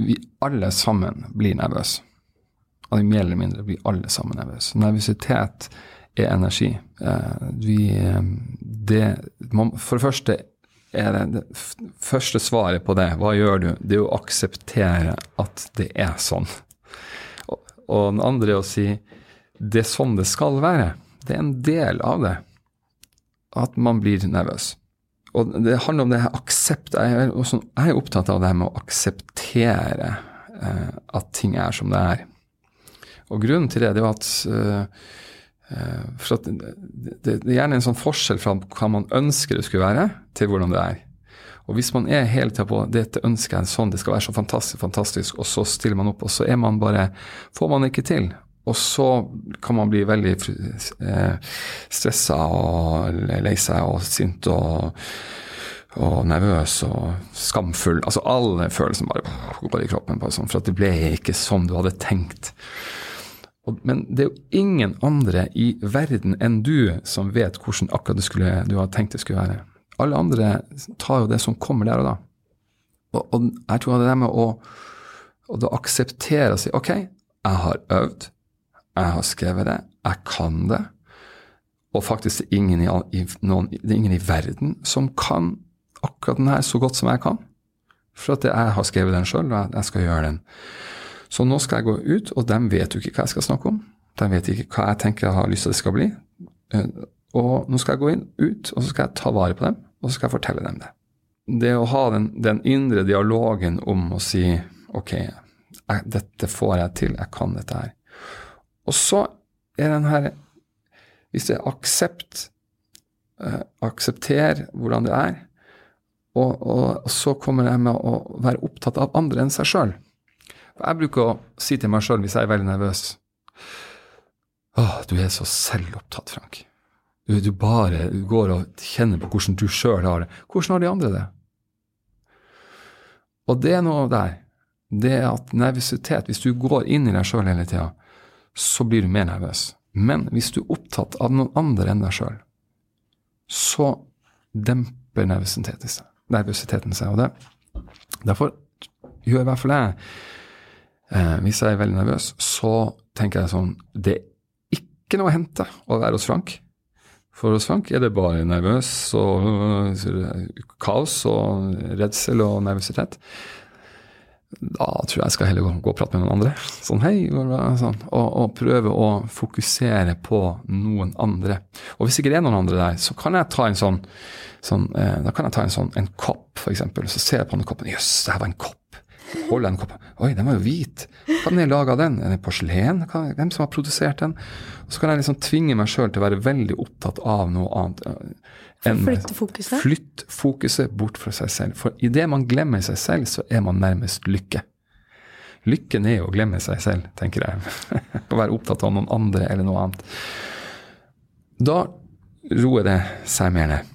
vi alle sammen blir nervøse. Altså, mer eller mindre blir alle sammen nervøse. Nervøsitet er energi. Eh, vi, det, man, for det første er det, det første svaret på det, hva gjør du? Det er å akseptere at det er sånn. Og, og den andre er å si det er sånn det skal være. Det er en del av det. At man blir nervøs. Og det handler om det her aksept. Jeg er, også, jeg er opptatt av det her med å akseptere eh, at ting er som det er. Og grunnen til det, det er at uh, for at det, er gjerne en sånn forskjell fra hva man ønsker det skulle være, til hvordan det er. Og hvis man er hele tida på dette ønsket er sånn, det skal være så fantastisk, fantastisk, og så stiller man opp, og så er man bare Får man ikke til. Og så kan man bli veldig eh, stressa og lei seg og sint og, og, nervøs og skamfull. Altså alle følelsene bare går i kroppen, bare sånn, for at det ble ikke som du hadde tenkt. Men det er jo ingen andre i verden enn du som vet hvordan akkurat det skulle, du har tenkt det skulle være. Alle andre tar jo det som kommer der og da. Og, og jeg tror det der med å, å da akseptere og si OK, jeg har øvd, jeg har skrevet det, jeg kan det. Og faktisk det er ingen i, noen, det er ingen i verden som kan akkurat den her så godt som jeg kan. For at jeg har skrevet den sjøl, og jeg skal gjøre den. Så nå skal jeg gå ut, og de vet jo ikke hva jeg skal snakke om. De vet ikke hva jeg tenker jeg har lyst til det skal bli. Eh, og nå skal jeg gå inn, ut, og så skal jeg ta vare på dem, og så skal jeg fortelle dem det. Det å ha den, den indre dialogen om å si OK, jeg, dette får jeg til, jeg kan dette her. Og så er den her Hvis det er aksept, eh, aksepter hvordan det er, og, og, og så kommer jeg med å være opptatt av andre enn seg sjøl. Jeg bruker å si til meg sjøl hvis jeg er veldig nervøs Åh, du er så selvopptatt, Frank. Du, du bare du går og kjenner på hvordan du sjøl har det. Hvordan har de andre det? Og det er noe der. Det er at nervøsitet Hvis du går inn i deg sjøl hele tida, så blir du mer nervøs. Men hvis du er opptatt av noen andre enn deg sjøl, så demper nervøsiteten seg. Og det, derfor gjør i hvert fall jeg Eh, hvis jeg er veldig nervøs, så tenker jeg sånn Det er ikke noe å hente å være hos Frank. For hos Frank er det bare nervøs og kaos og redsel og nervøsitet. Da tror jeg jeg skal heller gå, gå og prate med noen andre. Sånn hei, sånn. Og, og, prøve å fokusere på noen andre. Og hvis ikke det er noen andre der, så kan jeg ta en sånn, sånn eh, da kan jeg ta en sånn en kopp, f.eks. Så ser jeg på den koppen. Jøss, det her var en kopp. Holder jeg den koppen. Oi, den var jo hvit. Hva er laga den? Er det porselen? Hvem som har produsert den? Og så kan jeg liksom tvinge meg sjøl til å være veldig opptatt av noe annet. Eh, enn Flytte fokuset? Flytt fokuset bort fra seg selv. For idet man glemmer seg selv, så er man nærmest lykke. Lykken er jo å glemme seg selv, tenker jeg. Å være opptatt av noen andre eller noe annet. Da roer det seg mer ned.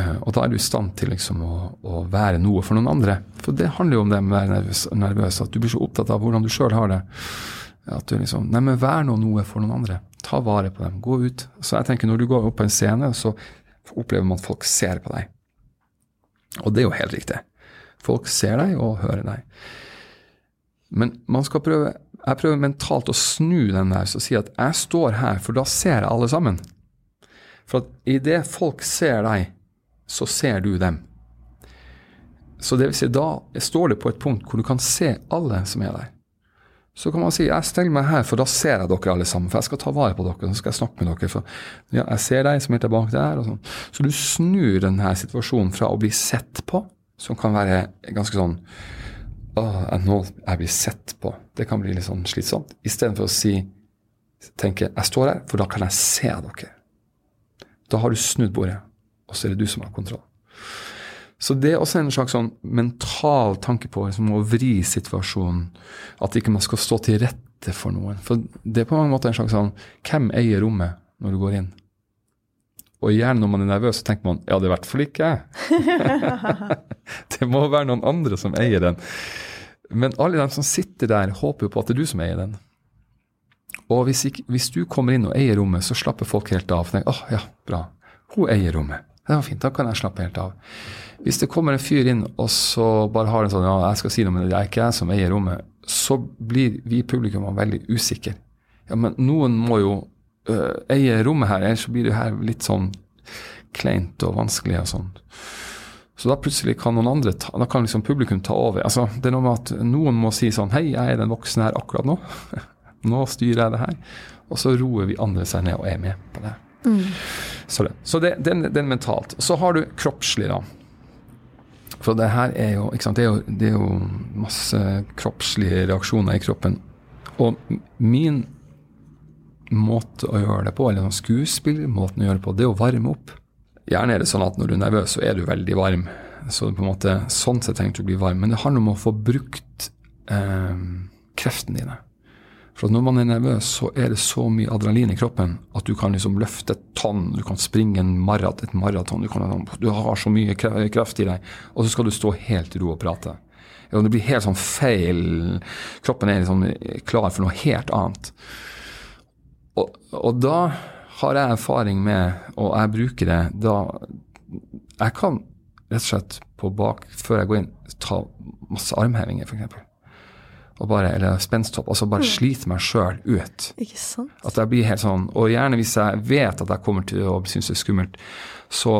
Eh, og da er du i stand til liksom å, å, være noe for noen andre. For det handler jo om det med å være nervøs, nervøs at du blir så opptatt av hvordan du sjøl har det. At du liksom Nei, men vær nå noe for noen andre. Ta vare på dem. Gå ut. Så jeg tenker når du går opp på en scene, så opplever man at folk ser på deg. Og det er jo helt riktig. Folk ser deg og hører deg. Men man skal prøve jeg prøver mentalt å snu den der og si at jeg står her, for da ser jeg alle sammen. For at idet folk ser deg, så ser du dem. Så det vil si, da står det på et punkt hvor du kan se alle som er der. Så kan man si jeg steller meg her, for da ser jeg dere alle sammen. For jeg skal ta vare på dere, så skal jeg snakke med dere. For ja, jeg ser deg som er tilbake der. og sånn. Så du snur denne situasjonen fra å bli sett på, som kan være ganske sånn å, nå jeg blir sett på. Det kan bli litt sånn slitsomt. Istedenfor å si tenke jeg står her, for da kan jeg se dere. Da har du snudd bordet og så er det du som har kontroll. Så det er også en slags sånn mental tanke på liksom, å vri situasjonen. At ikke man skal stå til rette for noen. For det er på mange måter en slags sånn Hvem eier rommet når du går inn? Og gjerne når man er nervøs, så tenker man ja, det er i hvert fall ikke jeg. det må være noen andre som eier den. Men alle de som sitter der, håper jo på at det er du som eier den. Og hvis, ikke, hvis du kommer inn og eier rommet, så slapper folk helt av. Tenker, oh, ja, bra. Hun eier rommet. Det var fint, da kan jeg slappe helt av. Hvis det kommer en fyr inn og så bare har en sånn ja, jeg skal si noe, men det er ikke jeg som eier rommet, så blir vi publikummere veldig usikre. Ja, men noen må jo øh, eie rommet her, ellers blir det her litt sånn kleint og vanskelig og sånn. Så da plutselig kan noen andre ta, da kan liksom publikum ta over. Altså, det er noe med at noen må si sånn Hei, jeg er den voksne her akkurat nå. nå styrer jeg det her. Og så roer vi andre seg ned og er med på det. Mm. Så det, så det, den, den mentalt. Så har du kroppslig, da. For det her er jo, sant, det er jo, det er jo masse kroppslige reaksjoner i kroppen. Og min måte å gjøre det på, eller sånn skuespillermåten å gjøre det på, det er å varme opp. Gjerne er det sånn at når du er nervøs, så er du veldig varm. Så på en måte, sånn sett trenger du å bli varm. Men det handler om å få brukt eh, kreftene dine. For når man er nervøs, så er det så mye adrenalin i kroppen at du kan liksom løfte et tonn, du kan springe marat, et maraton, du, kan, du, har så mye kraft i deg, og så skal du stå helt i ro og prate. Og det blir helt sånn feil. Kroppen er liksom klar for noe helt annet. Og, og da har jeg erfaring med, og jeg bruker det, da Jeg kan rett og slett på bak, før jeg går inn, ta masse armhevinger, f.eks bare, eller spensthopp, altså bare mm. slite meg sjøl ut. Ikke sant? At jeg blir helt sånn, Og gjerne hvis jeg vet at jeg kommer til å synes det er skummelt, så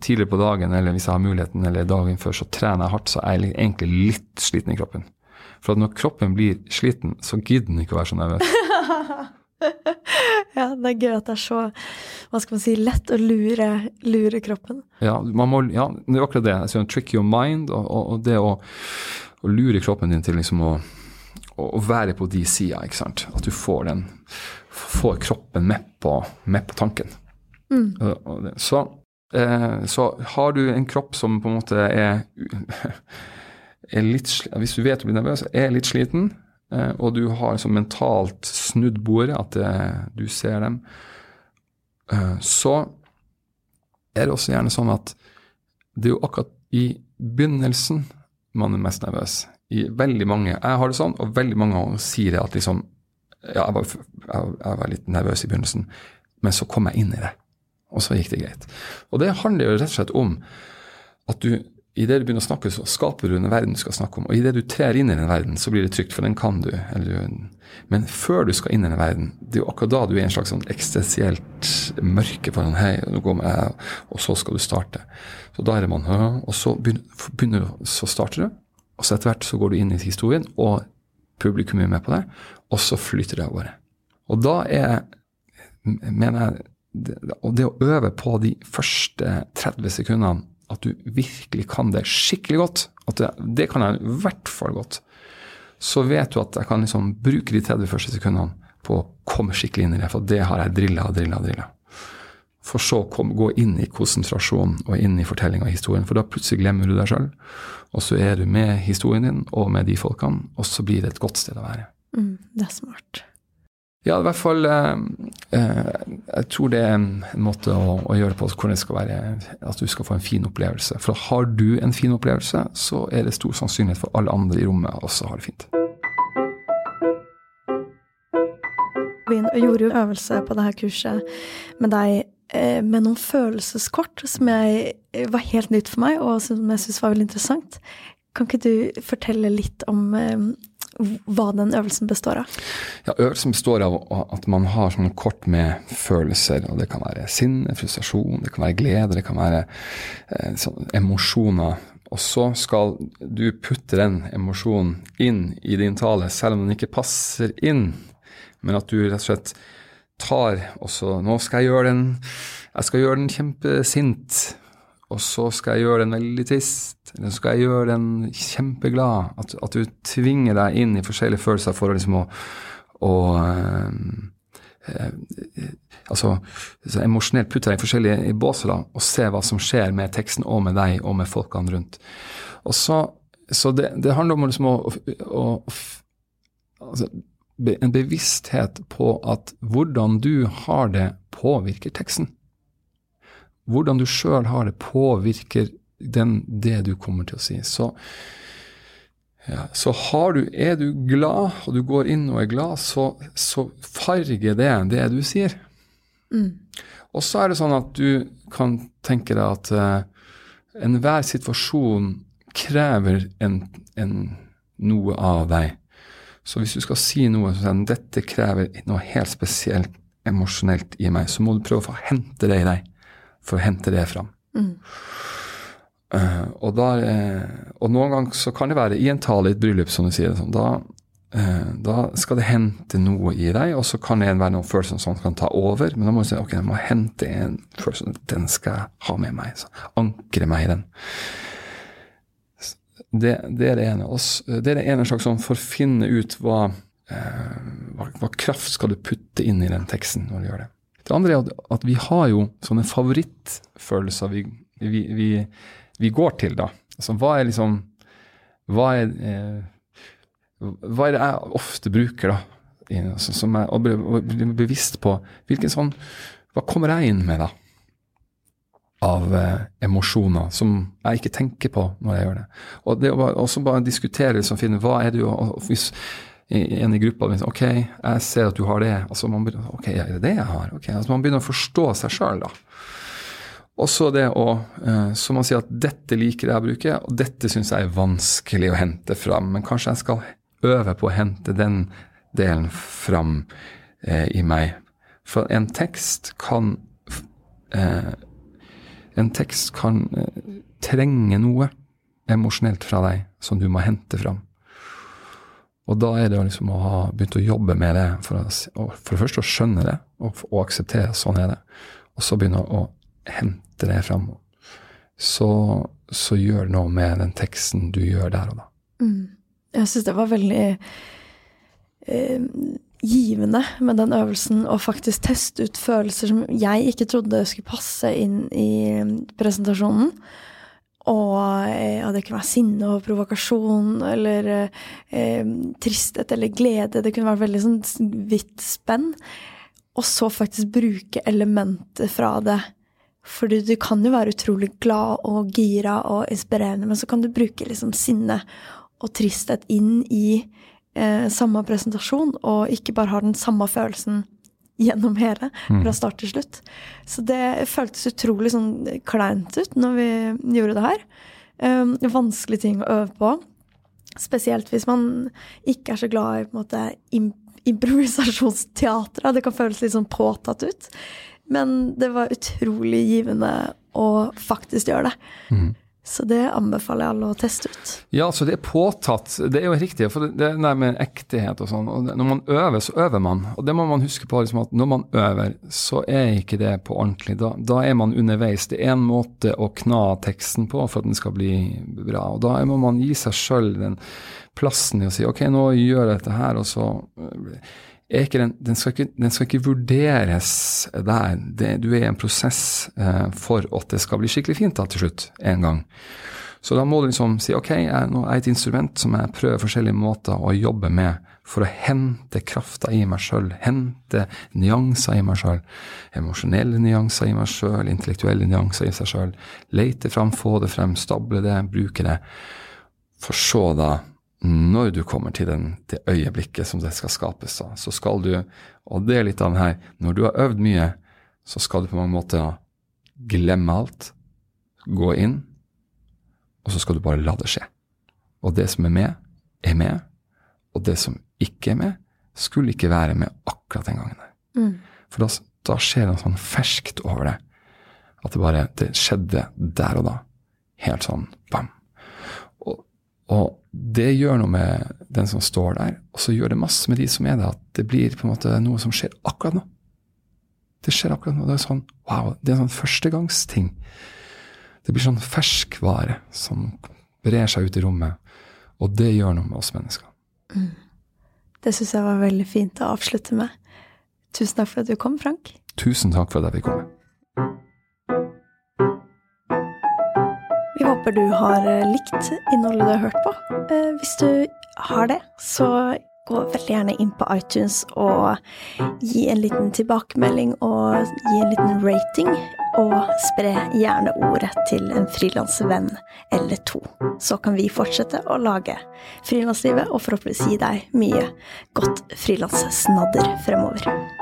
tidligere på dagen, eller hvis jeg har muligheten, eller dagen før, så trener jeg hardt, så er jeg egentlig litt sliten i kroppen. For når kroppen blir sliten, så gidder den ikke å være så nervøs. ja, det er gøy at det er så hva skal man si, lett å lure, lure kroppen. Ja, må, ja, det er akkurat det. Altså, trick your mind, og, og, og det å, å, lure kroppen din til liksom å å, være på de sida, ikke sant. At du får den Får kroppen med på, med på tanken. Mm. Så, eh, så, har du en kropp som på en måte er, er litt Hvis du vet du blir nervøs, er litt sliten, eh, og du har liksom mentalt snudd bordet, at det, du ser dem, eh, så er det også gjerne sånn at det er jo akkurat i begynnelsen man er mest nervøs i veldig mange Jeg har det sånn, og veldig mange sier det at liksom Ja, jeg var, jeg var, litt nervøs i begynnelsen, men så kom jeg inn i det. Og så gikk det greit. Og det handler jo rett og slett om at du idet du begynner å snakke, så skaper du en verden du skal snakke om. Og idet du trer inn i den verden, så blir det trygt, for den kan du. du men før du skal inn i den verden, det er jo akkurat da du er i en slags sånn eksistensielt mørke foran hei, nå går jeg, og så skal du starte. Så da er det man, og så begynner, så starter du, og så etter hvert så går du inn i historien, og publikum er med på det, og så flyter det av gårde. Og da er, mener jeg, og det å øve på de første 30 sekundene, at du virkelig kan det skikkelig godt, at det, det kan jeg i hvert fall godt, så vet du at jeg kan liksom bruke de 30 første sekundene på å komme skikkelig inn i det, for det har jeg drilla og drilla og drilla. For så å gå inn i konsentrasjon og inn i fortellinga av historien, for da plutselig glemmer du deg sjøl. Og så er du med historien din og med de folkene, og så blir det et godt sted å være. Mm, det er smart. Ja, i hvert fall eh, eh, Jeg tror det er en, måte å, å, gjøre det på hvordan det skal være at du skal få en fin opplevelse. For har du en fin opplevelse, så er det stor sannsynlighet for alle andre i rommet også har det fint. Vi gjorde jo øvelse på dette kurset med deg med noen følelseskort som jeg, eh, var helt nytt for meg, og som jeg syntes var veldig interessant. Kan ikke du fortelle litt om eh, hva den øvelsen består av? Ja, Øvelsen består av at man har sånne kort med følelser. og Det kan være sinne, frustrasjon, det kan være glede, det kan være sånn, emosjoner. Og så skal du putte den emosjonen inn i din tale, selv om den ikke passer inn. Men at du rett og slett tar og så Nå skal jeg gjøre den Jeg skal gjøre den kjempesint. Og så skal jeg gjøre den veldig trist. Eller så skal jeg gjøre den kjempeglad. At, at du tvinger deg inn i forskjellige følelser for liksom å, å eh, eh, altså emosjonelt putte deg i forskjellige båser da, og se hva som skjer med teksten og med deg og med folkene rundt. Og så, så det, det handler om liksom å, å, å altså, en bevissthet på at hvordan du har det, påvirker teksten. Hvordan du sjøl har det, påvirker den, det du kommer til å si. Så, ja, så du, er du glad, og du går inn og er glad, så, så farger det det du sier. Mm. Og så er det sånn at du kan tenke deg at uh, enhver situasjon krever en, en, noe av deg. Så hvis du skal si noe som sier dette krever noe helt spesielt emosjonelt i meg, så må du prøve å få hente det i deg, for å hente det fram. Mm. Uh, og, der, uh, og, noen ganger så kan det være i en tale i et bryllup, som du sier. Sånn, da, uh, da, skal det hente noe i deg, og så kan det være noen følelser som kan ta over. Men da må du si ok, jeg må hente en følelse, den skal jeg ha med meg. Så ankre meg i den. Det, det, er det ene. Det er det ene slags sånn for å finne ut hva, hva, hva kraft skal du putte inn i den teksten når du gjør det. Det andre er at vi har jo sånne favorittfølelser vi, vi, vi vi går til, da. Altså, hva er liksom Hva er, eh, hva er det jeg ofte bruker, da? Altså, som jeg, og blir bevisst på hvilken sånn Hva kommer jeg inn med, da? Av eh, emosjoner som jeg ikke tenker på når jeg gjør det. Og det å også bare diskutere, liksom, finne hva er det jo hvis en i gruppa liksom, OK, jeg ser at du har det. altså man begynner, OK, er det det jeg har? Ok, altså Man begynner å forstå seg sjøl, da. Og så det å eh, Så man sier at dette liker jeg å bruke, og dette syns jeg er vanskelig å hente fram. Men kanskje jeg skal øve på å hente den delen fram eh, i meg. For en tekst kan eh, En tekst kan eh, trenge noe emosjonelt fra deg som du må hente fram. Og da er det liksom å ha begynt å jobbe med det, for, å, for det første å skjønne det og, og akseptere sånn er det. Og så begynne å hente det fram, så, så gjør det noe med den teksten du gjør der og da. Mm. Jeg syns det var veldig eh, givende med den øvelsen å faktisk teste ut følelser som jeg ikke trodde skulle passe inn i presentasjonen. Og ja, det kunne være sinne og provokasjon eller eh, tristhet eller glede. Det kunne vært veldig sånn vidt spenn. Og så faktisk bruke elementer fra det For du kan jo være utrolig glad og gira og inspirerende, men så kan du bruke liksom sinne og tristhet inn i eh, samme presentasjon, og ikke bare har den samme følelsen gjennom hele, mm. fra start til slutt. Så det føltes utrolig sånn kleint ut når vi gjorde det her. Um, vanskelig ting å øve på. Spesielt hvis man ikke er så glad i på en måte improvisasjonsteater. Det kan føles litt sånn påtatt ut. Men det var utrolig givende å faktisk gjøre det. Mm. Så det anbefaler jeg alle å teste ut. Ja, så det er påtatt. Det er jo riktig, for det er der med ektighet og sånn. Og når man øver, så øver man. Og det må man huske på, liksom, at når man øver, så er ikke det på ordentlig. Da, da er man underveis. Det er en måte å kna teksten på for at den skal bli bra. Og da må man gi seg sjøl den plassen i å si ok, nå gjør jeg dette her, og så den, den, skal ikke, den, skal ikke, vurderes der. Det, du er i en prosess eh, for at det skal bli skikkelig fint da, til slutt, en gang. Så da må du liksom si ok, jeg, nå er et instrument som jeg prøver forskjellige måter å jobbe med for å hente krafta i meg sjøl, hente nyanser i meg sjøl, emosjonelle nyanser i meg sjøl, intellektuelle nyanser i seg sjøl. Lete fram, få det frem, stable det, bruke det. For så da når du kommer til den, det øyeblikket som det skal skapes, da, så skal du Og det er litt av den her Når du har øvd mye, så skal du på mange måter glemme alt, gå inn, og så skal du bare la det skje. Og det som er med, er med. Og det som ikke er med, skulle ikke være med akkurat den gangen. Mm. For da, da skjer det noe sånn ferskt over det. At det bare det skjedde der og da. Helt sånn bam. Og, og det gjør noe med den som står der, og så gjør det masse med de som er der, at det blir på en måte noe som skjer akkurat nå. Det skjer akkurat nå. Det er sånn wow, det er en sånn førstegangsting. Det blir sånn ferskvare som brer seg ut i rommet, og det gjør noe med oss mennesker. Mm. Det syns jeg var veldig fint å avslutte med. Tusen takk for at du kom, Frank. Tusen takk for at jeg fikk komme. Håper du har eh, likt innholdet du har hørt på. Eh, hvis du har det, så gå veldig gjerne inn på iTunes og gi en liten tilbakemelding og gi en liten rating. Og spre gjerne ordet til en frilansvenn eller to. Så kan vi fortsette å lage frilanslivet og forhåpentligvis gi deg mye godt frilanssnadder fremover.